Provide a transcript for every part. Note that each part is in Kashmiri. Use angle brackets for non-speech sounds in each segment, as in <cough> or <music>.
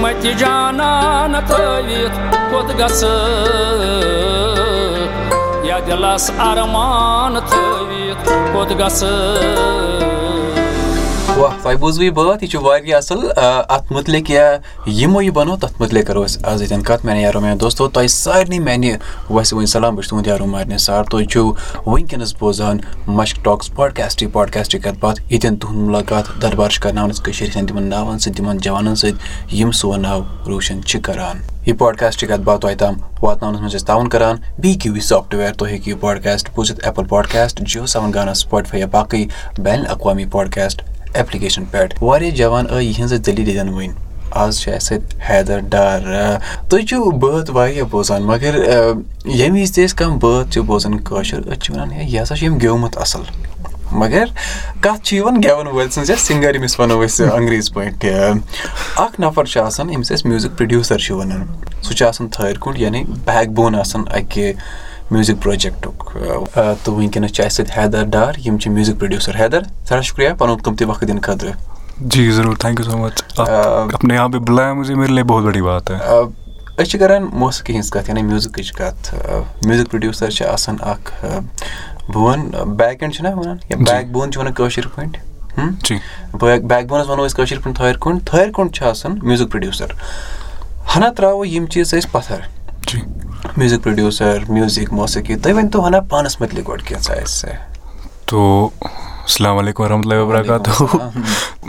مت جانان تھٲوِتھ کوٚت گژھٕ یا دِلس ارمان تھٲوِتھ کوٚت گژھٕ یہِ بٲتھ یہِ چھُ واریاہ اَصٕل اَتھ مُتعلِق یا یِمو یہِ بَنوو تَتھ مُتعلِق کَرو أسۍ آز ییٚتٮ۪ن کَتھ میانہِ یارو میانہِ دوستو تۄہہِ سارنٕے میانہِ وَسہِ وۄنۍ سلام بہٕ چھُس تُہُنٛد یارو مارنہِ سار تُہۍ چھِو وٕنکیٚنَس بوزان مشک ٹاکٕس پاڈکاسٹٕے پاڈکاسٹٕچ کَتھ باتھ ییٚتٮ۪ن تُہُنٛد مُلاقات دربار چھِ کَرناوان أسۍ کٔشیٖرِ ہِنٛدۍ تِمَن ناوَن سۭتۍ تِمَن جوانَن سۭتۍ یِم سون ناو روشَن چھِ کَران یہِ پاڈکاسٹٕچ کَتھ باتھ تۄہہِ تام واتناونَس منٛز أسۍ تعاوُن کَران بی کیوٗ وی سافٹوِیَر تُہۍ ہیٚکِو یہِ پاڈکاسٹ بوٗزِتھ ایپٕل پاڈکاسٹ جِیو سیوَن گانا سٕپاٹفاے یا باقٕے بین الاقوامی پاڈکاسٹ ایپلِکیشن پٮ۪ٹھ واریاہ جوان آیہِ یِہٕنٛز دٔلیٖل ییٚتٮ۪ن وٕنۍ آز چھِ اَسہِ سۭتۍ حیدر ڈار تُہۍ چھِو بٲتھ واریاہ بوزان مگر ییٚمہِ وِزِ تہِ أسۍ کانٛہہ بٲتھ چھِ بوزان کٲشُر أسۍ چھِ وَنان ہے یہِ ہسا چھُ أمۍ گیومُت اَصٕل مگر کَتھ چھِ یِوان گٮ۪وَن وٲلۍ سٕنٛز یا سِنٛگَر ییٚمِس وَنو أسۍ انٛگریٖزۍ پٲٹھۍ اَکھ نَفر چھُ آسان ییٚمِس أسۍ میوٗزِک پرٛوڈیوٗسَر چھِ وَنان سُہ چھُ آسان تھٲرۍ کُنٛڈ یعنی بیک بون آسان اَکہِ میوٗزِک پروجیکٹُک تہٕ وٕنکیٚنَس چھِ اَسہِ سۭتۍ حیدر ڈار یِم چھِ میوٗزِک پرٛوڈیوٗسَر حیدر سٮ۪ٹھاہ شُکریہ پَنُن قۭمتی وقت دِنہٕ خٲطرٕ جی ضروٗر تھینک یوٗ سو مچ أسۍ چھِ کَران موسیٖقی ہِنٛز کَتھ یعنی میوٗزِکٕچ کَتھ میوٗزِک پرٛوڈیوٗسَر چھِ آسان اَکھ بہٕ وَنہٕ بیک اینٛڈ چھُنہ وَنان یا بیک بون چھِ وَنان کٲشِر پٲٹھۍ بیک بونَس وَنو أسۍ کٲشِر پٲٹھۍ تھٲرۍ کُنٛڈ تھٲرۍ کُنٛڈ چھُ آسان میوٗزِک پرٛوڈیوٗسَر ہنا ترٛاوو یِم چیٖز ٲسۍ پَتھر میوٗزِک پرٛوڈیوٗسَر میوٗزِک موسیٖقی تُہۍ ؤنۍتو ہنا پانَس مُتعلِق گۄڈٕ کینٛژھا اَسہِ تو السلام علیکُم ورحمتہ اللہ وبرکاتہ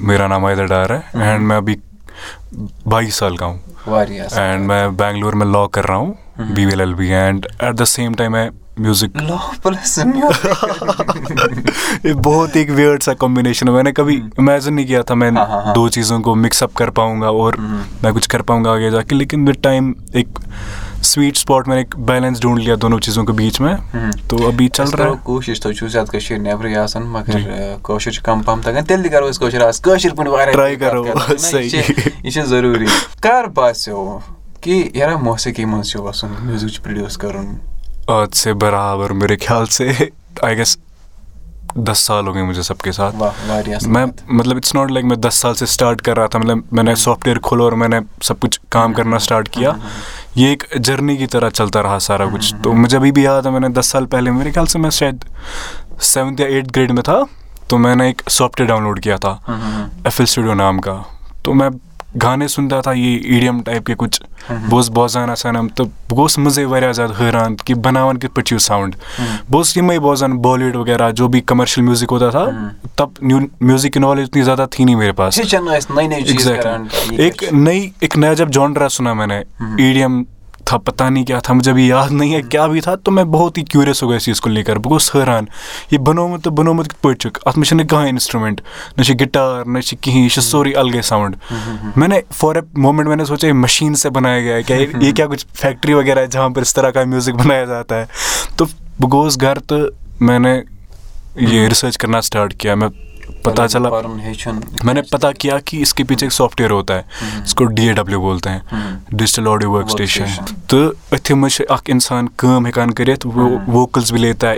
میرا نام حیدر ڈار ہے اینڈ ابھی بائیس سال کا ہوں اینڈ میں بینگلور میں لا کر رہا ہوں B V L L B and at the same time میں میوزک بہت ایک ویئرڈ سا کمبینیشن ہے میں نے کبھی امیزن نہیں کیا تھا میں دو چیزوں کو مکس اپ کر پاؤں گا اور میں کچھ کر پاؤں گا آگے جا بیلنس ڈھونڈ لیا دونوں چیزوں کے بیچ میں تو ابھی چل رہا ہے کوٗشِش تُہۍ چھِو زیادٕ کٔشیٖرِ نٮ۪برٕے آسان مگر کٲشُر چھُ کَم پَہَم تَگان تیٚلہِ تہِ کَرو أسۍ کٲشُر آز کٲشِر پٲٹھۍ واریاہ یہِ چھِ ضروٗری کر باسیٚو کہِ یارا موسیٖقی منٛز چھُ وَسُن میوٗزِک چھُ پرٛوڈیوٗس کَرُن آج سے برابر میرے خیال سے آئی گیس دس سال ہو گئے مجھے سب کے ساتھ میں مطلب اٹس ناٹ لائک میں دس سال سے اسٹارٹ کر رہا تھا مطلب میں نے سافٹ ویئر میں نے سب کچھ کام کرنا اسٹارٹ کیا یہ جرنی کی طرح چلتا رہا سارا کچھ یاد ہے میں نے دس سال پہلے میرے خیال میں شاید سیونتھ یا ایٹتھ گریڈ میں تھا تو میں نے تھا گانے سُنتا تھا یہِ ای ڈی ایم ٹایپ کے کُچھ بہٕ اوسُس بوزان آسان یِم تہٕ بہٕ گوٚوُس منٛزٕے واریاہ زیادٕ حٲران کہِ بَناوان کِتھ پٲٹھۍ چھِ یہِ ساوُنٛڈ بہٕ اوسُس یِمے بوزان بالی وُڈ وغیرہ جو بھی کَمرشَل میوٗزِک ہوتا تھا تب میوٗزِک کی نالیج اتنی زیادہ تھی نہیں میرے پاس ایک نئی ایک نیا جب جانڈرا سُنا میں نے ای ڈی ایم تھا پتہ نہیں کیٛاہ تھا مجھے ابھی یاد نہیں ہے کیٛاہ بھی تھا تو میں بہت ہی کیوٗریَس ہو گٔے اِس چیٖز کو لیکَر بہٕ گوٚوُس حٲران یہِ بَنومُت تہٕ بَنومُت کِتھ پٲٹھۍ چھُکھ اَتھ منٛز چھُنہٕ کٕہٕنۍ اِنسٹرٛوٗمٮ۪نٛٹ نہ چھِ گِٹار نہ چھِ کِہیٖنۍ یہِ چھِ سورُے اَلگٕے ساوُنٛڈ مےٚ نے فار اےٚ مومٮ۪نٛٹ مےٚ نے سونٛچا یہِ مشیٖن سے بَنایا گیا ہے کیٛاہ یہِ کیٛاہ کُچھ فیکٹری وغیرہ ہے جہاں پر اِس طرح کا میوٗزِک بَنایا جاتا ہے تو بہٕ گوٚوُس گَرٕ تہٕ مےٚ نے یہِ رِسٲرٕچ کَرنا سٹاٹ کیا مےٚ پتہ چلا میں نے پتہ کیا کہ اس کے پیچھے ایک سافٹ ویئر ہوتا ہے اس کو ڈی اے ڈبلیو بولتے ہیں ڈیجیٹل آڈیو ورک اسٹیشن تہٕ أتھی منٛز چھِ اکھ اِنسان کٲم ہٮ۪کان کٔرِتھ ووکٕلز بھی لیتا ہے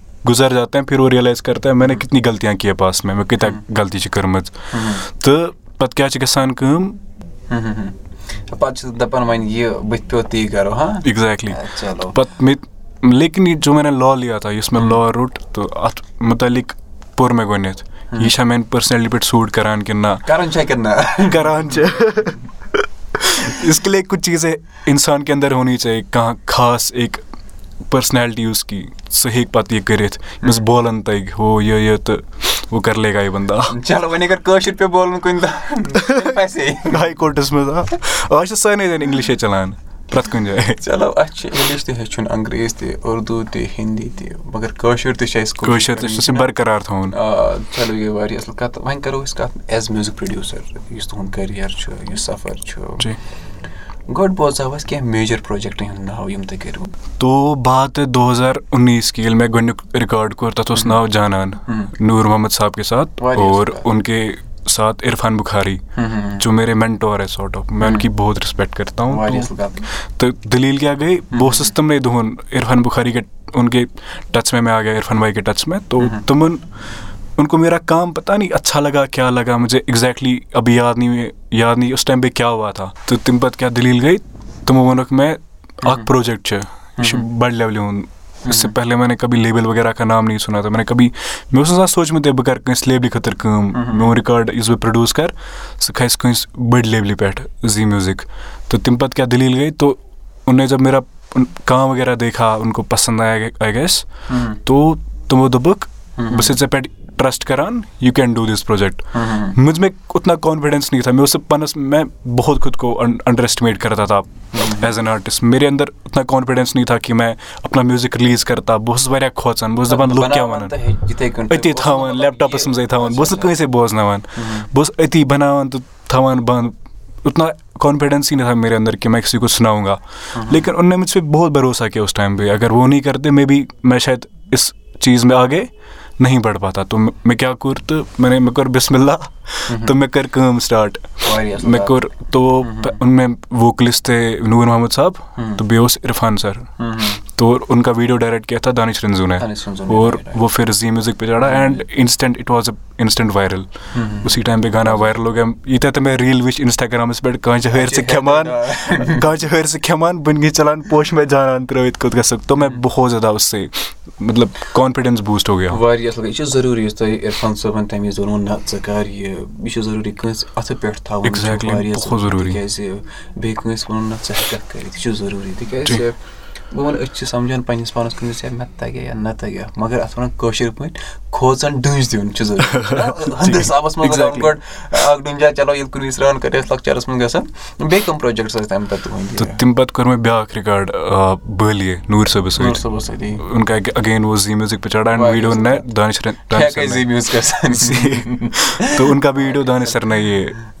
وہ پتہ نہیں صحیح کاؤنسلنگ نہیں ہوئی تھی میں نے آپشنس فگر آؤٹ نہیں کیے تھے بیٚیہِ کیٛاہ کیٛاہ چھُ مےٚ نِش ایگزیکٹلی پیئر پریشر میں آ کے کشمیٖری ایک بچہ کچھ بھی کر دیتا ہے اس کو پتہ بھی نہیں تو اس کو جب آگے دس سال گُزر جاتے ہیں پھر وہ رِیلایز کرتا ہے میں نے کتنی غلطیاں کی پاس میں مےٚ کۭتیاہ غلطی چھِ کٔرمٕژ تہٕ پَتہٕ کیٛاہ چھِ گژھان کٲم پَتہٕ چھِ دَپان وۄنۍ یہِ بٕتھِ پیوٚو تی کَرو ایٚگزیکٹلی پَتہٕ مےٚ लेकिन ये जो मैंने लॉ लिया था इसमें लॉ रोट तो अत मुतलिक पुर में गोनियत ये छा मैंने पर्सनैलिटी पे सूट करान कि ना करन छा किन्ना करान छ इसके लिए कुछ चीज़ें इंसान के अंदर होनी चाहिए कहाँ खास एक पर्सनैलिटी उसकी सही पत ये करित यस बोलन तग हो ये ये तो वो कर लेगा ये बंदा चलो वनी अगर कशिर पे बोलन कुन दा पैसे हाई कोर्टस में था आज तो सारे दिन इंग्लिश चलान प्रत कुन जाए चलो अच्छे इंग्लिश ते हेचुन अंग्रेज ते उर्दू ते हिंदी ते मगर कशिर ते छे इसको कोशिश तो से बरकरार था उन चलो ये वारी असल कत वहीं करो इस कत एज म्यूजिक प्रोड्यूसर इस तुहन करियर छ ये सफर छ जी गोड گۄڈٕ بوزہاو أسۍ کینٛہہ میجر پروجَکٹَن ہُنٛد ناو یِم تۄہہِ کٔرِو تو بات دو ہزار اُنیس کہِ ییٚلہِ مےٚ گۄڈنیُک رِکاڈ کوٚر تَتھ اوس ناو جانان نوٗر محمد صاحب کے ساتھ اور اُن کے ساتھ عرفان بُخاری میرے مینٹور ہے ساٹ آف میں ان کی بہت ریسپیٚکٹ ہوں تہٕ دٔلیٖل کیاہ گٔے بہٕ اوسُس تِمنٕے دۄہَن عرفان بُخاری اُن کے ٹچ مےٚ آ گیا عرفان باے کے ٹَچ میں تو تِمَن اُن کو میٛا کام پَتہ نہ اَچھا لگان کیاہ لگان وٕنۍ زِ اٮ۪کزیکلی اب یاد نی مےٚ یاد نی اس ٹایم بیٚیہِ کیاہ واتہٕ ہا تہٕ تمہِ پتہٕ کیاہ دٔلیٖل گٔے تِمو ووٚنُکھ مےٚ اکھ پروجیٚکٹ چھُ یہِ چھُ بڑٕ لیولہِ ہُنٛد یُس سُہ پہلے مےٚ نے کبھی لیبٕل وغیرہ کا نام نہٕ یہِ ژھُنا تِمن کبھی مےٚ اوس نہ سا سوٗنٛچمُتے بہٕ کرٕ کٲنٛسہِ لیبلہِ خٲطرٕ کٲم میون رِکاڈ یُس بہٕ پروڈیوس کرٕ سُہ کھسہِ کٲنٛسہِ بٔڑۍ لیولہِ پٮ۪ٹھ زی میوٗزِک تہٕ تمہِ پتہٕ کیاہ دٔلیٖل گٔے تو اوٚن نے زَن مےٚ کام وغیرہ دیکھ ہا اوٚن کو پسنٛد آیہِ آیہِ گژھِ تو تِمو دوٚپُکھ بہٕ چھُسے ٹرسٹ کران you can do this project مےٚ دوٚپ مےٚ اوتنا کانفِڈینٕس نی تا مےٚ اوس سُہ پنُن مےٚ بہت کو او او او او او انڈر ایٚسٹمیٹ کران تتھ آب ایز این آرٹِسٹ مےٚ اَندر اوتنا کانفِڈینس نی تھا کہِ مےٚ اپان میوٗزِک رِلیٖز کرتا بہٕ اوسُس واریاہ کھوژان بہٕ اوسُس دَپان لُکھ کیٛاہ وَنان أتی تھاوان لیپٹاپَس منٛزٕے تھاوان بہٕ اوسُس نہٕ کٲنٛسے بوزناوان بہٕ اوسُس أتی بَناوان تہٕ تھاوان بنٛد اوتنا کانفِڈینسٕے نہ تھا مےٚ اندر کہِ مےٚ کسی کوٚت سُناونٛگا لیکِن اوٚن مےٚ مےٚ چھُ بہتر بروسا کیاہ اوس ٹایم بیٚیہِ اَگر وۄنۍ نہ کَرے مے بی مےٚ شاید اِس چیٖز مےٚ آگے नहीं बढ़ पाता तो मैं मैं क्या कर तो मैंने मैं कर बिस्मिल्लाह तो मैं कर काम स्टार्ट मैं कर तो उनमें वोकलिस्ट थे नूर मोहम्मद साहब तो बेओस इरफान सर तो उनका वीडियो डायरेक्ट تور اوٚن کا ویٖڈیو ڈاریکٹ کیاہ تام دانِش رِنزوٗنا اور وۄنۍ پھِر زِ میوٗزِک پٮ۪ٹھ and then it was a instant viral اُس ٹایم بیٚیہِ گانا وایرل لوگ مےٚ ییٚتیٚتھ تہِ مےٚ ریٖل وٕچھ اِنسٹاگرامس پٮ۪ٹھ کانٛہہ ہٲر ژٕ کھٮ۪وان کانٛہہ ہٲر ژٕ کھٮ۪وان بٕنگی ژَلان پوشہِ مےٚ جانان ترٲوِتھ کوٚت گژھکھ تہٕ مےٚ بہتاہ اوس مطلب کانفِڈینس بوٗسٹ ہو گٔیے واریاہ بہٕ وَنہٕ أسۍ چھِ سَمجان پَنٕنِس پانَس کُن مےٚ تَگیٛاہ نہ تَگیٛا مَگر اَتھ وَنان کٲشِر پٲٹھۍ کھوژان ڈوٗنۍ دیُن چھُ ڈوٗنۍ <laughs> جاے چلو ییٚلہِ کُنہِ سران کَرِ اَسہِ لۄکچارَس منٛز گژھان بیٚیہِ کٕم پروجیکٹٕس ٲسۍ تَمہِ پَتہٕ تہٕ تَمہِ پَتہٕ کوٚر مےٚ بیاکھ رِکاڈ بٲلِی نوٗر صٲبَس سۭتۍ۔ <laughs>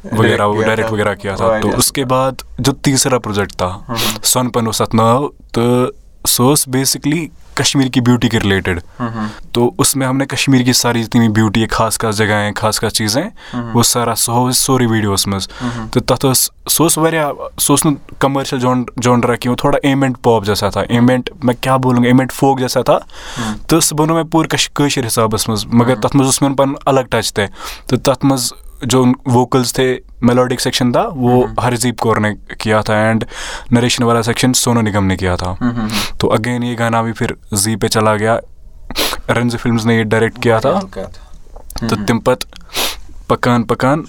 <laughs> वगैरह ڈایریکٹ وغیرہ کیاہ تھا تہٕ اُس کے باد دیُت تیسرا پروجیکٹ سونہٕ پَن اوس تَتھ ناو تہٕ سُہ ٲس بیسِکلی کَشمیٖر کہِ بیوٹی کہِ رِلیٹِڈ تہٕ اُس مےٚ ہم نہ کَشمیٖر کی سارٕ تٔمی खास خاص خاص جگہ آیہِ خاص کا چیٖز اوس سَرا سُہ ہوو اَسہِ سورُے ویٖڈیووس सो تہٕ تَتھ ٲس سُہ اوس واریاہ سُہ اوس نہٕ کَمرشل جونڈرا کینٛہہ تھوڑا ایمینٹ پاپ جیسا تھا ایمینٹ مےٚ کیاہ بولُن ایمینٹ فوک جیسا تھا تہٕ سُہ بَنو مےٚ پوٗرٕ کٲشِر حِسابَس منٛز مگر تَتھ منٛز اوس जो वोकल्स थे मेलोडिक सेक्शन था वो हरजीप कौर ने किया था ج ووکلس تہِ میلوڈِک سیٚکشن دَ ورزیٖپ کور نا تھا اینڈ نریشن والا سیٚکشن سونوٗ نگم نہ کیاتھا تہٕ اگین یہِ گنا پھر زی پے چل گنز فلمز पकान یہِ ڈایریکٹ کیاہ تہٕ تِم پتہٕ پکان پکان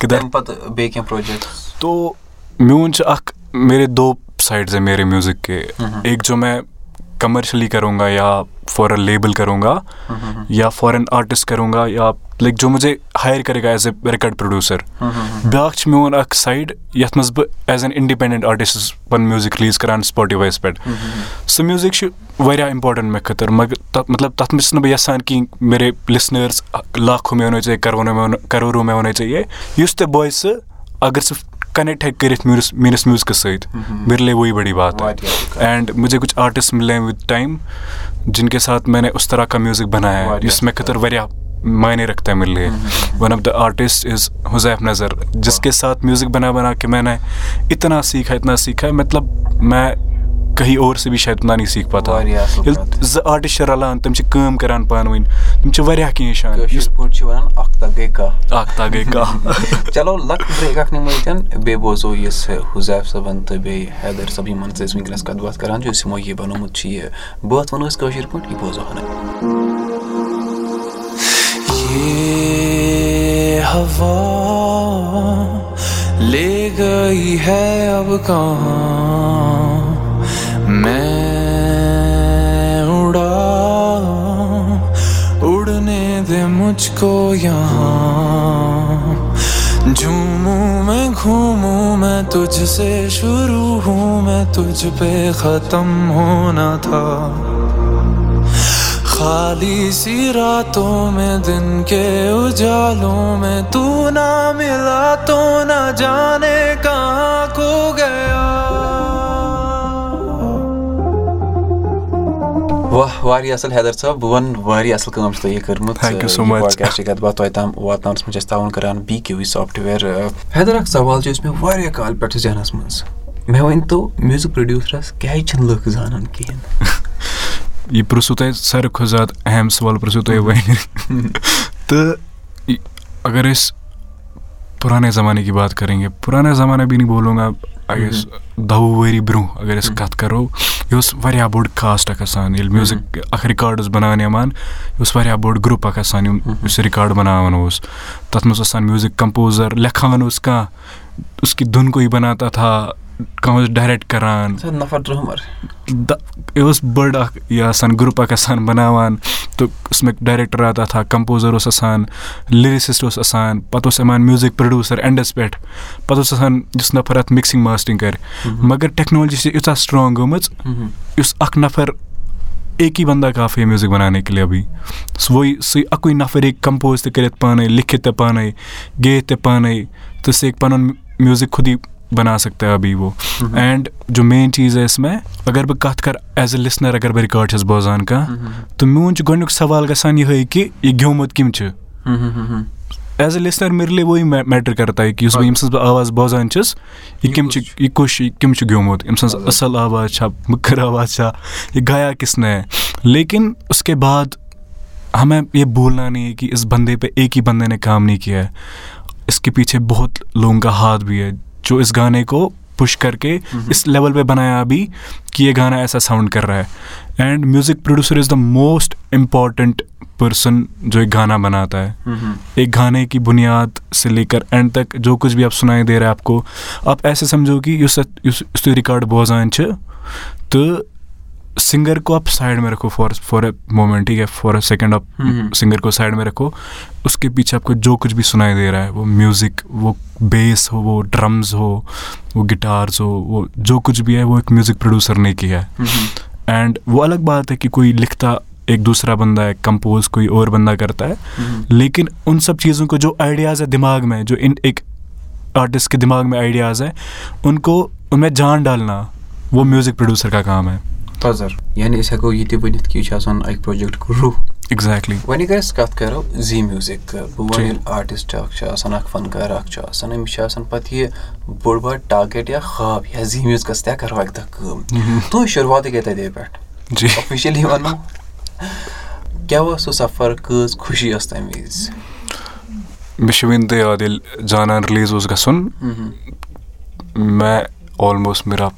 किधर। प्रोजेक्ट तो म्यून अख मेरे दो साइड्स है मेरे مےٚ के। एक जो मैं कमर्शली करूँगा या फॉर अ लेबल करूँगा या फॉर एन आर्टिस्ट करूँगा या लाइक जो मुझे हायर करेगा as a record producer record producer بیٛاکھ چھِ میون اَکھ سایڈ یَتھ منٛز بہٕ ایز این اِنڈِپیٚنڈَنٛٹ آرٹِسٹ چھُس پَنُن میوٗزِک رِلیٖز کران سُپاٹِوایَس پؠٹھ سُہ میوٗزِک چھُ واریاہ اِمپاٹَنٛٹ مےٚ خٲطرٕ مگر مطلب تَتھ منٛز چھُس نہٕ بہٕ یَژھان کِہیٖنۍ مےٚ لِسنٲرٕس لاکھو مےٚ وَنَے ژےٚ کَرورو مےٚ وَنَے ژےٚ یے یُس تہِ بوے سُہ اگر ژٕ कनेक्ट है करिस मेरे کَنکٹ ہیٚکہِ کٔرِتھ میٲنِس میوٗزکَس سۭتۍ مےٚ لیٚکھِتھ ویٚیہِ بڑی بات اینڈ مُجے کُچھ آٹِسٹ مِلے وِد ٹایم جن کے ساتہٕ مےٚ اس ترحِک بنیا یُس مےٚ خٲطرٕ واریاہ معنی رَکھ مےٚ لیٚے وَن one of the artist Huzaif Huzaif جِس जिसके साथ میوٗزِک बना बना के मैंने इतना सीखा इतना सीखा मतलब मैं کہیں اور سے سُہ شایت نان سیٖکھ پَتہ۔ زٕ آٹِس چھِ رَلان تِم چھِ کٲم کَران پانہٕ ؤنۍ یِتھ پٲٹھۍ چھِ وَنان اختاہ گٔے کاہہ اختاہ گٔے کاہ چلو لۄکٕٹۍ برکَہ نِمٲیِتھ بیٚیہِ بوزو یُس یہِ صٲبَن تہٕ بیٚیہِ حیدر صٲب یِمن سۭتۍ أسۍ ؤنکیٚس کَتھ باتھ کَران چھِ یُس یِمو یہِ بَنومُت چھِ یہِ۔ بٲتھ وَنو أسۍ کٲشِر پٲٹھۍ یہِ بوزو ہَن ہوا मैं उड़ा उड़ने दे मुझको यहाँ। झूमू मैं घूमू मैं तुझसे शुरू हूँ मैं तुझ पे खत्म होना था। खाली सी रातों में दिन के उजालों में तू ना मिला तो ना जाने कहाँ کہ गया। واہ واریاہ اَصٕل حیدر صٲب بہٕ وَنہٕ واریاہ اَصٕل کٲم چھِ تۄہہِ یہِ کٔرمٕژ کَتھ باتھ تۄہہِ تام واتناونَس منٛز چھِ أسۍ تعاوُن کَران B Q V software Haider اَکھ سوال چھُ یُس مےٚ واریاہ کالہٕ پٮ۪ٹھ چھُ ذہنَس منٛز مےٚ ؤنۍتو میوٗزِک پرٛوڈیوٗسرَس کیٛازِ چھِنہٕ لُکھ زانان کِہیٖنۍ؟ <laughs> یہِ پرٛژھوٗ تۄہہِ ساروی کھۄتہٕ زیادٕ اہم سوال پرٛژھوٗ تۄہہِ وۄنۍ. <laughs> <laughs> تہٕ یہِ- اگر أسۍ پُرانے زمانے کی بات کریں گے پُرانے زمانہ بھی نہیں بولوں گا اگر أسۍ دہ وُہ ؤری برونٛہہ اگر أسۍ کَتھ کَرو یہِ اوس واریاہ بوٚڑ کاسٹ اَکھ آسان ییٚلہِ میوٗزِک اَکھ رِکاڈ اوس بَناونہٕ یِوان یہِ اوس واریاہ بوٚڑ گرُپ اَکھ آسان یِم یُس یہِ رِکاڈ بَناوان اوس تَتھ منٛز اوس آسان میوٗزِک کَمپوزَر لیکھان اوس کانٛہہ اُس کی دُن کوی بَناتا تھا کانٛہہ اوس ڈایریکٹ کَران نفر یہِ اوس بٔڑ اَکھ یہِ آسان گرُپ اَکھ آسان بَناوان تہٕ اُسمے ڈایریکٹر آتا تھا کَمپوزَر اوس آسان لِرِسِسٹ اوس آسان پَتہٕ اوس یِوان میوٗزِک پرٛوڈیوٗسَر اٮ۪نڈَس پٮ۪ٹھ پَتہٕ اوس آسان یُس نفر اَتھ مِکسِنٛگ ماسٹِنٛگ کَرِ مگر ٹٮ۪کنالجی چھِ ییٖژاہ سٕٹرٛانٛگ گٔمٕژ یُس اَکھ نفر ہی بندا کافی ہے میوٗزِک بَنانے کے لیے ابھی سُہ سُے اَکُے نفر ہیٚکہِ کَمپوز تہِ کٔرِتھ پانَے لیکھِتھ تہِ پانَے گیٚیِتھ تہِ پانَے تہٕ سُہ ہیٚکہِ پَنُن میوٗزِک خُد ہی بنا سکتا ہے ابھی وہ اینڈ جو مین چیٖز ہے اِسمے اگر بہٕ کَتھ کَرٕ ایز اے لِسنَر اگر بہٕ رِکاڈ چھُس بوزان کانٛہہ تہٕ میون چھُ گۄڈنیُک سوال گژھان یِہوٚے کہِ یہِ گیومُت کٔمۍ چھُ ایز اے لِسنَر مِرلے وہی میٹر کرتا ہے کہِ یُس بہٕ ییٚمہِ سٕنٛز بہٕ آواز بوزان چھُس یہِ کٔمۍ چھُ یہِ کُس چھُ یہِ کٔمۍ چھُ گیومُت أمۍ سٕنٛز اَصٕل آواز چھا مٔکٕر آواز چھا یہِ گایا کِس نے ہے لیکِن اُس کے بعد ہمیں یہ بھولنا نہیں ہے کہ اس بندے پہ ایک ہی بندے نے کام نہیں کیا اس کے پیچھے بہت لوگوں کا ہاتھ بھی ہے جو اس گانے کو پش کر کے اس لیول پہ بنایا ابھی کہ یہ گانا ایسا ساؤنڈ کر رہا ہے and music producer is the most important person جو ایک گانا بناتا گانے کی بنیاد سے لے کر اینڈ تک جو کچھ بھی آپ سنائی دے رہے ہیں آپ کو آپ ایسے سمجھو کہ یُس یُس یُس تُہۍ رِکاڈ بوزان چھِ تہٕ سِنگر کو آپ سائڈ میں رکھو فار فار اے مومنٹ ٹھیک ہے فار اے سیکنڈ آپ سنگر کو سائڈ میں رکھو اس کے پیچھے آپ کو جو کچھ بھی سنائی دے رہا ہے وہ میوزک وہ بیس ہو وہ ڈرمز ہو وہ گٹارز ہو وہ جو کچھ بھی ہے وہ ایک میوزک پروڈیوسر نے کیا ہے اینڈ وہ الگ بات ہے کہ کوئی لکھتا ایک دوسرا بندہ ہے کمپوز کوئی اور بندہ کرتا ہے لیکن ان سب چیزوں کو جو آئیڈیاز ہے دماغ میں جو ان ایک آرٹسٹ کے دماغ میں آئیڈیاز ہیں پَزر یعنی أسۍ ہٮ۪کو یہِ تہِ ؤنِتھ کہِ یہِ چھُ آسان اَکہِ پروجیکٹُک روح ایگزیکٹلی وۄنۍ اگر أسۍ کَتھ کَرو زی میوٗزِک بہٕ وَنہٕ ییٚلہِ آرٹِسٹ اکھ چھُ آسان اکھ فنکار اکھ چھُ آسان أمِس چھُ آسان پَتہٕ یہِ بوٚڑ بار ٹارگیٹ یا خواب یا زی میوٗزکَس تہِ کَرو اَکہِ دۄہ کٲم تُہۍ شُروعاتٕے گٔے تَتے پٮ۪ٹھ جی اوفِشلی وَنو کیاہ اوس سُہ سفر کۭژ خوشی ٲس تَمہِ وِزِ مےٚ چھُ وٕنہِ تہِ یاد ییٚلہِ جانان رِلیٖز اوس گژھُن میں آلموسٹ میرا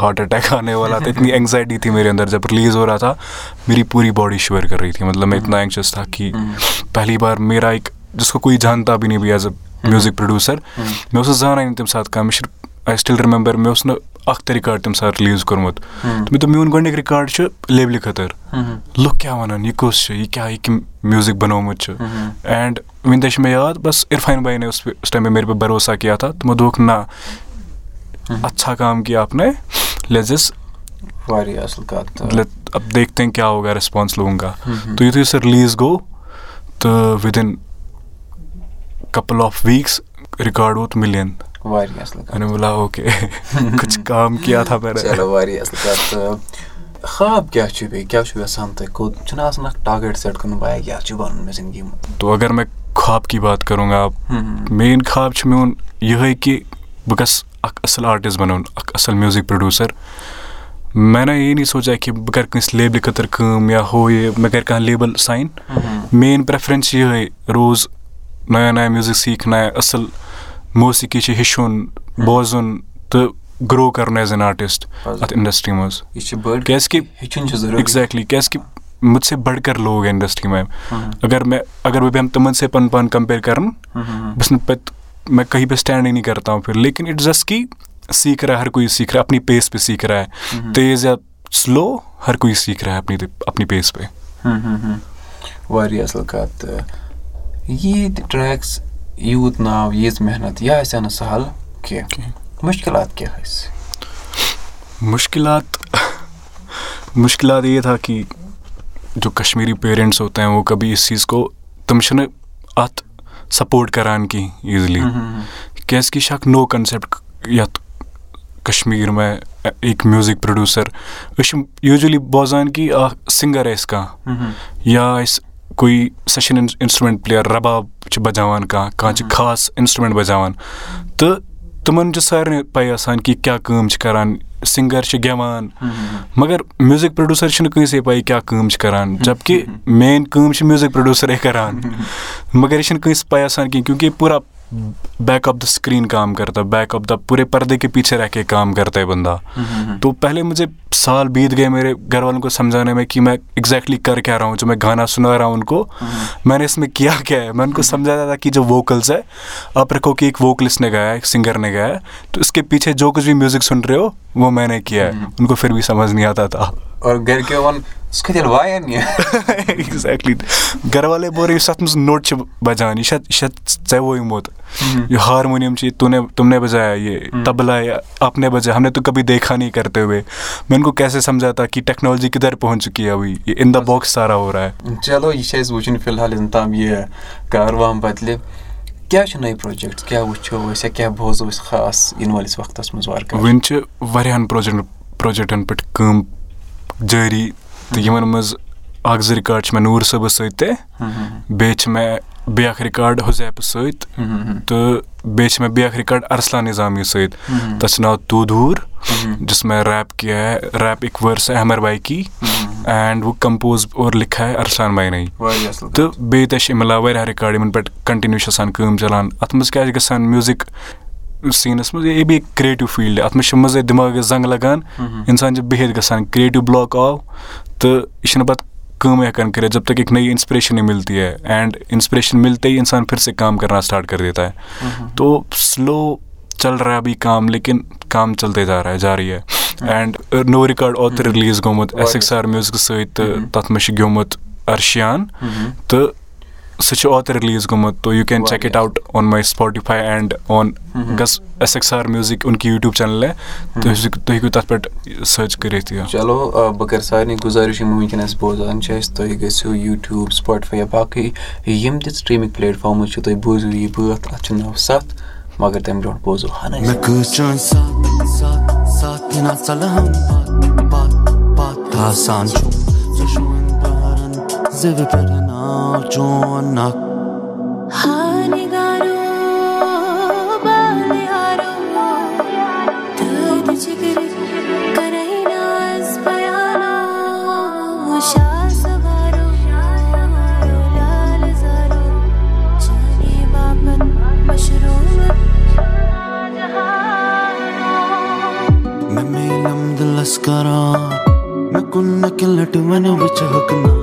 ہارٹ اٹیک آنے والا تھا اتنی اینگزائٹی تھی میرے اندر جب ریلیز ہو رہا تھا میری پوری باڈی شور کر رہی تھی مطلب میں اتنا اینکشس تھا کہ پہلی بار میرا ایک جس کو کوئی جانتا بھی نہیں بھی ایز اے میوزک پروڈیوسر مےٚ اوس زانٲنی نہٕ تَمہِ ساتہٕ کانٛہہ مےٚ چھُ آی سٹِل رِمٮ۪مبر مےٚ اوس نہٕ اکھ تہِ رِکاڈ تَمہِ ساتہٕ رِلیٖز کوٚرمُت مےٚ دوٚپ میون گۄڈنیُک رِکاڈ چھُ لیبلہِ خٲطرٕ لُکھ کیٛاہ وَنان یہِ کُس چھُ یہِ کیٛاہ یہِ کٔمۍ میوٗزِک بَنومُت چھُ اینڈ وٕنہِ تہِ چھُ مےٚ یاد بَس عرفان بھاے نے اس اس ٹایم پہ میرے پہ بھروسہ کیا تھا تِمو دوٚپُکھ نہ اچھا کام کیا آپ نے لیٹس واریاہ اَصٕل کَتھ اب دیکھتے ہیں کیا ہوگا ریسپانس لوگوں کا تو یُتھُے سُہ رِلیٖز گوٚو تہٕ within couple of weeks record ووت مِلین واریاہ اَصٕل کَتھ मैंने बोला ओके कुछ काम किया था मैंने چلو واریاہ اَصٕل کَتھ خواب کیاہ چھُ بیٚیہِ کیاہ چھُ یَژھان تُہۍ کوٚت چھُنہ آسان اکھ ٹارگیٹ سیٹ کوٚرمُت بہٕ کیاہ چھُ بَنُن مےٚ زندگی منٛز تو اگر میں خواب کی بات کروں گا مین خواب چھُ میون یِہوٚے کہِ بہٕ گژھٕ اکھ اَصٕل آرٹِسٹ بَنُن اکھ اَصٕل میوٗزِک پروڈیوٗسر مےٚ نہ یی نہٕ سونٛچان کہِ بہٕ کَرٕ کٲنٛسہِ لیبلہِ خٲطرٕ کٲم یا ہُہ یہِ مےٚ کَرِ کانٛہہ لیبٕل ساین میٲنۍ پریفریٚنس چھِ یِہے روز نَیا نَیا میوٗزِک سیٖکھ نَیا اَصٕل موسیٖقی چھِ ہیٚچھُن بوزُن تہٕ گرو کَرُن ایز این آرٹِسٹ اَتھ اِنڈَسٹِری منٛز. کیازِ کہِ ایٚکزیکٹلی کیازِ کہِ مےٚ بَڑٕ بَڑکَر لوگ اِنڈَسٹری منٛز اگر مےٚ اگر بہٕ بیٚہمہٕ تِمن سۭتۍ پَنُن پان کَمپِیر کَرُن بہٕ چھُس نہٕ پَتہٕ मैं कहीं पर स्टैंड ही नहीं करता हूँ फिर। लेकिन इट مےٚ کہیٖں پٮ۪ٹھ سِٹینڈ نِنۍ کرت لیکن اِٹ جس کہِ سیٖکھ راے ہر کویی سیٖکھن پیس پیٚٹھ سیٖکھ راے تیز یا سلو ہر کویی अपनी پیس پیٚٹھ واریاہ اَصٕل کَتھ ییٖتۍ ٹریکس یوٗت ناو ییٖژ محنت یہِ آسہِ ہا نہٕ سَہل کیٚنٛہہ کِہینۍ مُشکِلات کیاہ مُشکِلات مُشکلات یہِ تھا کہِ جو کشمیٖری پیرنٹس ہتہ کَب اس چیٖز کو تِم چھِنہٕ اتھ कभी इस चीज़ को तुम छन अत सपोर्ट करान की ईजली कैस की शक नो कंसेप्ट यत कश्मीर में एक म्यूजिक प्रोड्यूसर यूजुअली बोजान कि सिंगर है इसका या इस कोई सेशन इंस्ट्रूमेंट प्लेयर रबाब छ बजावान कहाँ कहाँ छ खास इंस्ट्रूमेंट बजावान तो तमन छ सारे पाई आसान कि क्या काम छ करान सिंगर छ गेवान मगर म्यूजिक प्रोड्यूसर छन कहीं पाई क्या काम छ करान जबकि मेन काम छ म्यूजिक प्रोड्यूसर करान मगर ये कहीं पाई आसान की क्योंकि पूरा बैक ऑफ द स्क्रीन काम करता है बैक ऑफ द पूरे पर्दे के पीछे रह के काम करता है बंदा। तो पहले मुझे साल बीत गए मेरे घर वालों بک آف دَ سِکریٖن کام کَر بک آف دَ پوٗر پَردے پیٖٹھے رام کَر بنداہ تہٕ پہلے مُجھ سال بیٖت گٔے مےٚ گَر وال کَمجاے مےٚ था कि जो वोकल्स है आप रखो कि एक वोकलिस्ट ने गाया एक सिंगर ने गाया तो ہپ पीछे जो कुछ भी سِنگر सुन रहे हो वो मैंने किया है। उनको फिर भी समझ नहीं आता था। और घर के वन ایٚگزیکٹلی گَرٕ والے بورے یُس اَتھ منٛز نوٚٹ چھِ بَجان یہِ چھا یہِ چھا ژےٚ ووٚیمُت یہِ ہارمونِیَم چھُ یہِ تِمن بجاے یہِ تَبلایا اَپ نے بجاے ہم نہٕ تُہۍ کبھی دیکھانے کرے وے وۄنۍ گوٚو کیسے سَمجا تا کہِ ٹیٚکنالجی کہِ دَرِ پوٚہنچُک یہِ اِن دَ بۄکٕس سارا اورا چلو یہِ چھُ اَسہِ یِنہٕ وٲلِس وقتس منٛز وارٕ وٕنہِ چھِ واریاہن پروجیکٹ پروجکٹن پٮ۪ٹھ کٲم جٲری तो यमन मज अख ज रिकॉर्ड छ मैं नूर सब सत बे मैं ब्याख रिकॉर्ड हुजैप सत तो बे मैं ब्याख रिकॉर्ड अरसलान निज़ामी सत तथ नाव तू दूर जिसमें रैप किया है रैप एक वर्स है अमर भाई की एंड वो कंपोज और लिखा है अरसलान भाई ने वारिया असल तो बे मिला वारिया रिकॉर्ड इन पे कंटिन्यू छान काम चलान अत मज क्या गसान म्यूजिक सीनस मज ये भी एक क्रिएटिव फील्ड है سیٖنَس منٛز یہِ بیٚیہِ کِرٛیٹِو فیٖلڈٕ اَتھ منٛز چھِ منٛزٕے دٮ۪ماغَس زنٛگ لَگان۔ اِنسان چھِ بِہِتھ گژھان۔ کِرٛییٹِو بٕلاک آو تہٕ یہِ چھِنہٕ پَتہٕ کٲم ہٮ۪کان کٔرِتھ جب جَب تکۍ نٔے مِلتی ہے۔ اینٛڈ اِنَسپٕریشَن مِلتے اِنسان پھِر سے کٲم کَران سٹاٹ کٔر دِتا تو سلو چَلرا بیٚیہِ کام لیکِن کام چَلتے ہے اینٛڈ نو رِکاڈ اوترٕ رِلیٖز گوٚمُت۔ ایس اٮ۪کٕس آر میوٗزِک سۭتۍ تہٕ تَتھ منٛز چھِ گیومُت ارشیان تہٕ on my Spotify and on Gus S x R music उनकी यूट्यूब चैनल है तो तुम हेकू तथ पे सर्च करित चलो बह कर सारे गुजारिश यम वनस बोजान तुम गो यूट्यूब स्पॉटिफाई या बाकी यम त स्ट्रीमिंग प्लेटफॉर्म तुम बोजू यह बात अत नाव सत मगर तम ब्रो बोजो हन मैं कुछ साथ साथ साथ ना सलाम बात बात बात आसान छु zwischen Baran Zeve perna jonak हानिगारो बालियारो दर्द जिगर करहिनास बयाना शासगारो लाल जारो जाने बाबत मशरूम मैं मेलम दिलस करा मैं कुन्न किलट मन विच हकना मैं बर बरी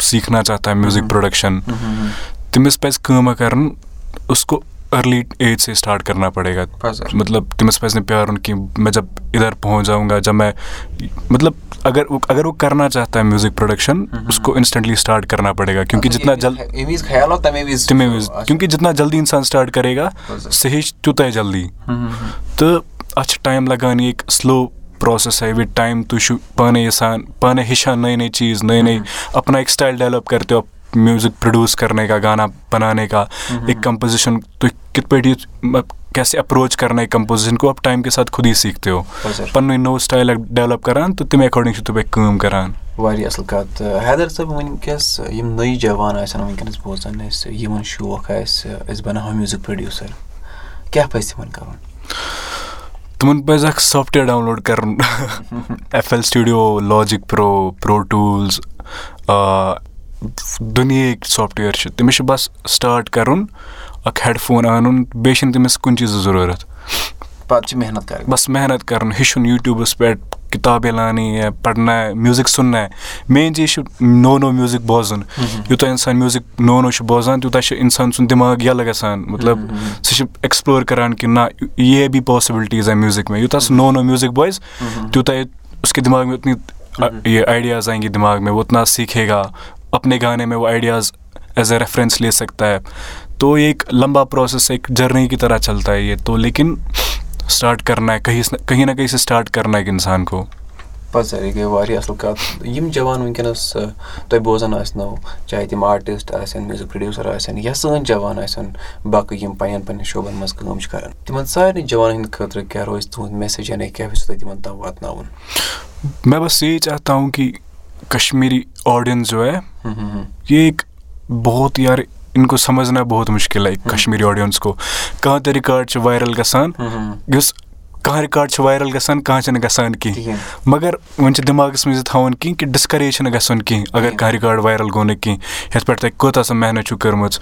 سیٖکھنا چاہت میوٗزِک پرٛوڈَکشَن تٔمِس پَزِ کٲما کَرُن اُسکو أرلی ایج سے سٹاٹ کَرنا پَڑے گا مطلب تٔمِس پَزِ نہٕ پیارُن کینٛہہ مےٚ جب اِدھر اِدر پہن گا جب مےٚ مطلب اگر اگر وۄنۍ کَرن چاہے میوٗزِک پرٛوڈَکشَن اُسو اِنَسٹنٛٹلی سِٹاٹ کَرن پَڑے گا کیوں کہِ جتنا جلدی تَمے وِز کیوں کہِ جتن جلدی اِنسان سٹاٹ کَرے گا سُہ ہیٚچھ تیوٗتاہ جلدی تہٕ اَتھ چھُ ٹایم لگان یہِ کہِ प्रोसेस है विद टाइम तुम छु पाने यसान पाने हिशान नए नए चीज़ नए नए अपना एक स्टाइल डेवलप करते हो म्यूज़िक प्रोड्यूस करने का गाना बनाने का एक कंपोजिशन तो कित पे ये म- कैसे अप्रोच करना है कंपोजिशन को आप टाइम के साथ खुद ही सीखते हो हाँ sir. Pannu know style develop करान तो तमें अकॉर्डिंग छु तुम काम करान واریاہ اَصٕل کَتھ حیدر صٲب وٕنکیٚس یِم نٔے جوان آسن وٕنکیٚنَس بوزان اَسہِ یِمن شوق آسہِ أسۍ بَناوہو میوٗزِک پرٛوڈیوٗسَر کیٛاہ پَزِ تِمن کَرُن تمن پزِ اکھ سافٹویر ڈاوُن لوڈ کرُن F L studio logic pro pro tools دُنیہٕکۍ software چھِ۔ تٔمِس چھُ بس سٹاٹ کرُن اکھ ہیڈ فون اَنُن بیٚیہِ چھُنہٕ تٔمِس کُنہِ چیٖزٕچ ضروٗرت۔ پَتہٕ چھِ محنت کَرٕنۍ۔ بس محنت کرُن ہیٚچھُن یوٗٹیوٗبس پٮ۪ٹھ کِتابے لانی ہے پرنا میوٗزِک سُننا ہے مین چیٖز چھُ نوٚو نوٚو میوٗزِک بوزُن یوٗتاہ اِنسان میوٗزِک نوٚو نوٚو چھُ بوزان تیوٗتاہ چھُ اِنسان سُنٛد دٮ۪ماغ یَلہٕ گژھان مطلب سُہ چھُ ایٚکٕسپلور کران کہِ نہ یہ بھی پاسبلٹیٖز ہے میوٗزِک میں یوٗتاہ سُہ نوٚو نوٚو میوٗزِک بوزِ تیوٗتاہ اس کے دٮ۪ماغ میں اتنی یہ آئیڈیاز آئیں گے دٮ۪ماغ وہ اتنا سیکھے گا اپنے گانے میں وہ آئیڈیاز ایز اے ریفرنس لے سکتا ہے تو یہ لمبا پروسیس ایک جرنی کی طرح چلتا یہ تو یہِ گٔے واریاہ اَصٕل کَتھ یِم جوان وٕنکیٚنَس تۄہہِ بوزان آسنو چاہے تِم آرٹِسٹ آسن میوٗزِک پرٛوڈیوٗسَر آسن یا سٲنۍ جوان آسن باقٕے یِم پنٕنٮ۪ن پنٕنٮ۪ن شوبَن منٛز کٲم چھِ کَران تِمن سارنٕے جوانَن ہٕنٛدِ خٲطرٕ کیٛاہ روزِ تُہُنٛد میسیج یعنی کیٛاہ یژھِو تُہۍ تِمن تام واتناوُن میں بس یہی چاہتا ہوں کہ کشمیری آڈینس جو ہے یہ ایک بہت یار ان کو سمجھنا بہت مشکل ہے کشمیری آڈینس کو کانٛہہ تہِ رِکاڈ چھِ وایرل گژھان یُس کانٛہہ رِکاڈ چھُ وایرل گژھان کانٛہہ چھِنہٕ گژھان کِہیٖنۍ مگر وۄنۍ چھِ دٮ۪ماغَس منٛز یہِ تھاوُن کینٛہہ کہِ ڈِسکریج چھِنہٕ گژھُن کینٛہہ اگر کانٛہہ رِکاڈ وایرل گوٚو نہٕ کینٛہہ یَتھ پٮ۪ٹھ تۄہہِ کوٗتاہ سۄ محنت چھُو کٔرمٕژ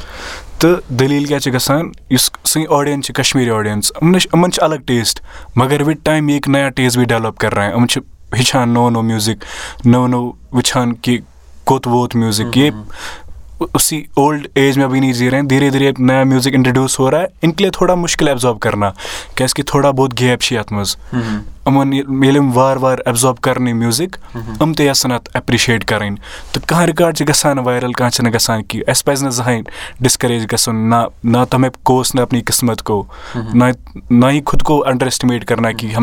تہٕ دٔلیٖل کیٛاہ چھِ گژھان یُس سٲنۍ آڈینٕس چھِ کشمیٖری آڈینٕس یِمن چھِ یِمن چھِ الگ ٹیسٹ مگر وِد ٹایم یہِ ایک نیا ٹیسٹ بھی ڈیولپ کر رہے ہیں یِم چھِ ہیٚچھان نوٚو نوٚو میوٗزِک نوٚو نوٚو وٕچھان کہِ کوٚت ووت میوٗزِک یہ اسی اولڈ ایج رہے ہیں دھیرے دھیرے ایک نیا میوزک انٹروڈیوس ہو رہا ہے ان کے لیے تھوڑا مشکل ایبزارب کرنا کیازِ کہِ تھوڑا بہت گیپ چھِ یَتھ منٛز یِمن ییٚلہِ یِم وارٕ وارٕ ایبزارب کرنٕے میوٗزِک یِم تہِ یژھن اَتھ ایپرِشیٹ کَرٕنۍ تہٕ کانٛہہ رِکاڈ چھِ گژھان وایرل کانٛہہ چھِنہٕ گژھان کینٛہہ اَسہِ پَزِ نہٕ زٕہٕنۍ ڈِسکریج گژھُن نہ نہ تو ہمیں کوس نہ اپنی قسمت کو نہ نہ ہی خود کو انڈر اسٹیمیٹ کرنا کہ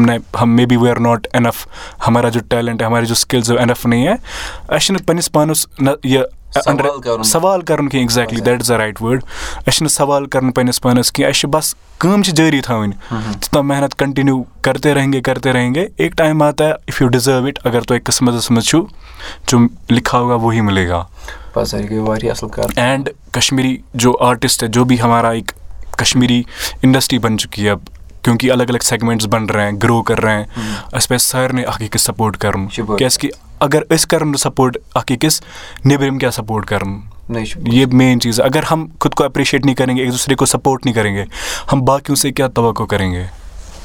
maybe we are not enough ہمارا جو ٹیلنٹ اسکلز ہے انف نہیں ہے اَسہِ چھِنہٕ پنٛنِس پانَس نہ یہِ سوال کَرُن. کینٛہہ exactly that is the right word اَسہِ چھِنہٕ سوال کَرُن پنٛنِس پانَس کینٛہہ اَسہِ چھِ بس کٲم چھِ جٲری تھاوٕنۍ تیوٗتاہ محنت کَنٹِنیوٗ کرتے رہیں گے کرتے رہیں گے ایک ٹایم آتا اِف یوٗ ڈِزٲرٕو اِٹ اگر تۄہہِ قٕسمَتَس منٛز چھُو جو لِکھا ہوگا وہی مِلے گا اینڈ کشمیری جو آرٹسٹ ہے جو بھی ہمارا ایک کشمیری انڈسٹری بن چکی ہے اب کیونکہ الگ الگ سیگمنٹس بن رہے ہیں گرو کر رہے ہیں اَسہِ پَزِ سارنٕے اکھ أکِس سپوٹ کَرُن چھُ اگر أسۍ کَرو نہٕ سپوٹ اکھ أکِس نیٚبرِم کیٛاہ سپوٹ کَرُن؟ یہِ مین چیز ہے۔ اگر ہم خود کو اپریشیٹ نہیں کریں گے ایک دوسرے کو سپورٹ نہیں کریں گے ہم باقیوں سے کیا توقع کریں گے؟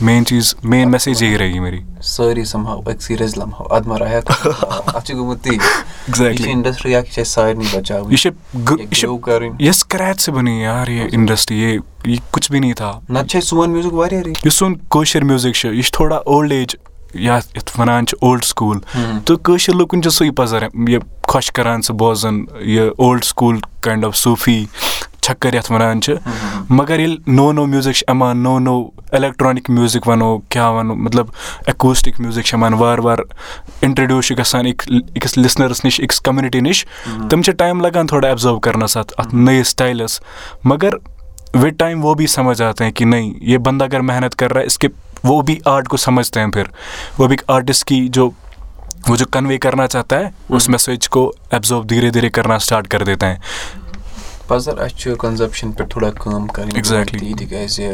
مین چیز مین میسیج یہی رہے گی میری۔ سٲری سَمہاو أکسٕے رٔزۍ لَمہاو اَدمَر آیا اَتھ چھُ گوٚمُت تی یہِ چھِ ایگزیکٹلی اِنڈسٹری اکھ یہِ چھِ اَسہِ سارنٕے بَچاوٕنۍ یہ چھِ گ- یہِ یہ چھِ grow کَرٕنۍ یہ سکریچ سے بنی یار یہ انڈسٹری یہ یہ کچھ بھی نہیں تھا نَتہٕ چھِ اَسہِ سون میوٗزِک واریاہ رٕتۍ یُس سون کٲشِر میوٗزِک چھُ یہِ چھُ تھوڑا اولڈ ایج یَتھ یَتھ وَنان چھِ اولڈ سکوٗل تہٕ کٲشِر لُکَن چھُ سُے پَزر یہِ خۄش کَران سُہ بوزُن یہِ old school kind of Sufi چھکر یَتھ وَنان چھِ. مگر ییٚلہِ نوٚو نوٚو میوٗزِک چھِ یِوان نوٚو نوٚو الیکٹرانِک میوٗزِک وَنو کیٛاہ وَنو مطلب ایکوٗسٹِک میوٗزِک چھِ یِوان وارٕ وارٕ اِنٹرڈیوٗس چھِ گژھان أکِس لِسنَرَس نِش أکِس کوٚمنِٹی نِش. تِم چھِ ٹایم لگان تھوڑا ایبزارو کَرنَس اَتھ اَتھ نٔیِس سٹایلَس مگر وِد ٹایم وہ بھی سمجھ آتے ہیں کہ نہیں یہ بندہ اگر محنت کر رہا ہے اس کے وہ بھی آرٹ کو سمجھتے ہیں پھر وہ بھی آرٹسٹ کی جو وہ جو کنوے کرنا چاہتا ہے اس میسیج کو ایبزارو دھیرے دھیرے کرنا اسٹارٹ کر دیتے ہیں پَتہٕ سَر اَسہِ چھُ کَنزَپشَن پٮ۪ٹھ تھوڑا کٲم کَرٕنۍ. تی تِکیازِ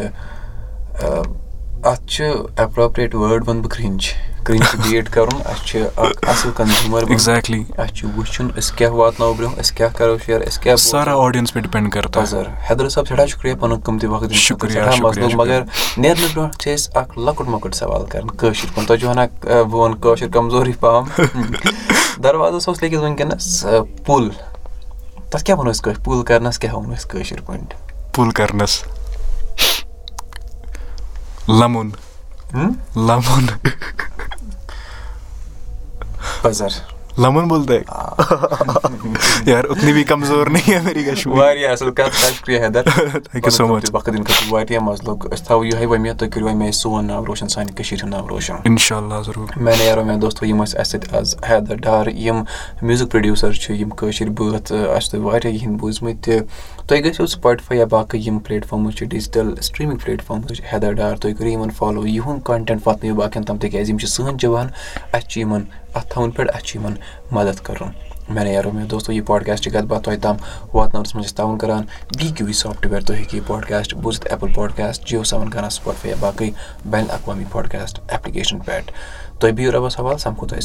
اَتھ چھُ ایپروپریٹ وٲڈ وَنہٕ بہٕ کرٛنٛچ کرٛنٛچ بیٹ کَرُن. اَسہِ چھُ اکھ اَصٕل کَنزیوٗمَر ایگزیکٹلی اَسہِ چھُ وٕچھُن أسۍ کیٛاہ واتناوو برٛونٛہہ أسۍ کیٛاہ کَرو شِیر أسۍ کیٛاہ. سارا آڈینس ڈِپینڈ کرتا ہے. پَزر حیدر صٲب سٮ۪ٹھاہ شُکریہ پَنُن قۭمتی وقت. شُکریہ،. مگر نیرنہٕ برونٛٹھ چھِ أسۍ اکھ لۄکُٹ مۄکُٹ سوال کران. کٲشِر پٲٹھۍ. تۄہہِ چھُو وَنان بہٕ وَنہٕ کٲشُر کَمزورٕے پَہَم. <laughs> دروازَس اوس لیکھِتھ وٕنکیٚنَس آ، پُل. تَتھ کیٛاہ وَنو أسۍ کٲشِر پُل کَرنَس کیٛاہ وَنو أسۍ کٲشِر پٲٹھۍ؟ پُل کرنس. لمُن؟ لمُن واریاہ مَزٕ لوٚگ أسۍ تھاوَو یِہوٚے تُہۍ کٔرِو سون ناو روشَن سانہِ کٔشیٖرِ ہُنٛد ناو روشَن اِنشاء اللہ ضروٗر مےٚ نیرو مےٚ دوستو یِم ٲسۍ اَسہِ سۭتۍ آز حیدا ڈار یِم میوٗزِک پرٛوڈوٗسَر چھِ یِم کٲشِر بٲتھ اَسہِ چھِ تۄہہِ واریاہ یِہِنٛدۍ بوٗزمٕتۍ تہِ تُہۍ گٔژھِو سُپاٹِفاے یا باقٕے یِم پٕلیٹ فارمٕز چھِ ڈِجِٹَل سٹریٖمِنٛگ پٕلیٹ فارمٕز چھِ حیداد ڈار تُہۍ کٔرِو یِمَن فالو یِہُنٛد کَنٹٮ۪نٛٹ واتنٲیِو باقیَن تام تِکیٛازِ یِم چھِ سٲنۍ جوان اَسہِ چھِ یِمَن اَتھ تھاوُن پٮ۪ٹھ اَسہِ چھِ یِمَن مَدَد کَرُن۔ میانہِ یارو میانہِ دوستو یہِ پاڈکاسٹ کَتھ باتھ تۄہہِ تام واتناونَس منٛز أسۍ تعاوُن کَران ڈی کیوٗ وی سافٹوِیَر۔ تُہۍ ہیٚکِو یہِ پاڈکاسٹ بوٗزِتھ ایپٕل پاڈکاسٹ جِیو سیوَن کَران سٕپاٹفاے یا باقٕے بین الاقوامی پاڈکاسٹ ایپلِکیشَن پٮ۪ٹھ۔ تُہۍ بِہِو رۄبَس حوال سَمکھو تۄہہِ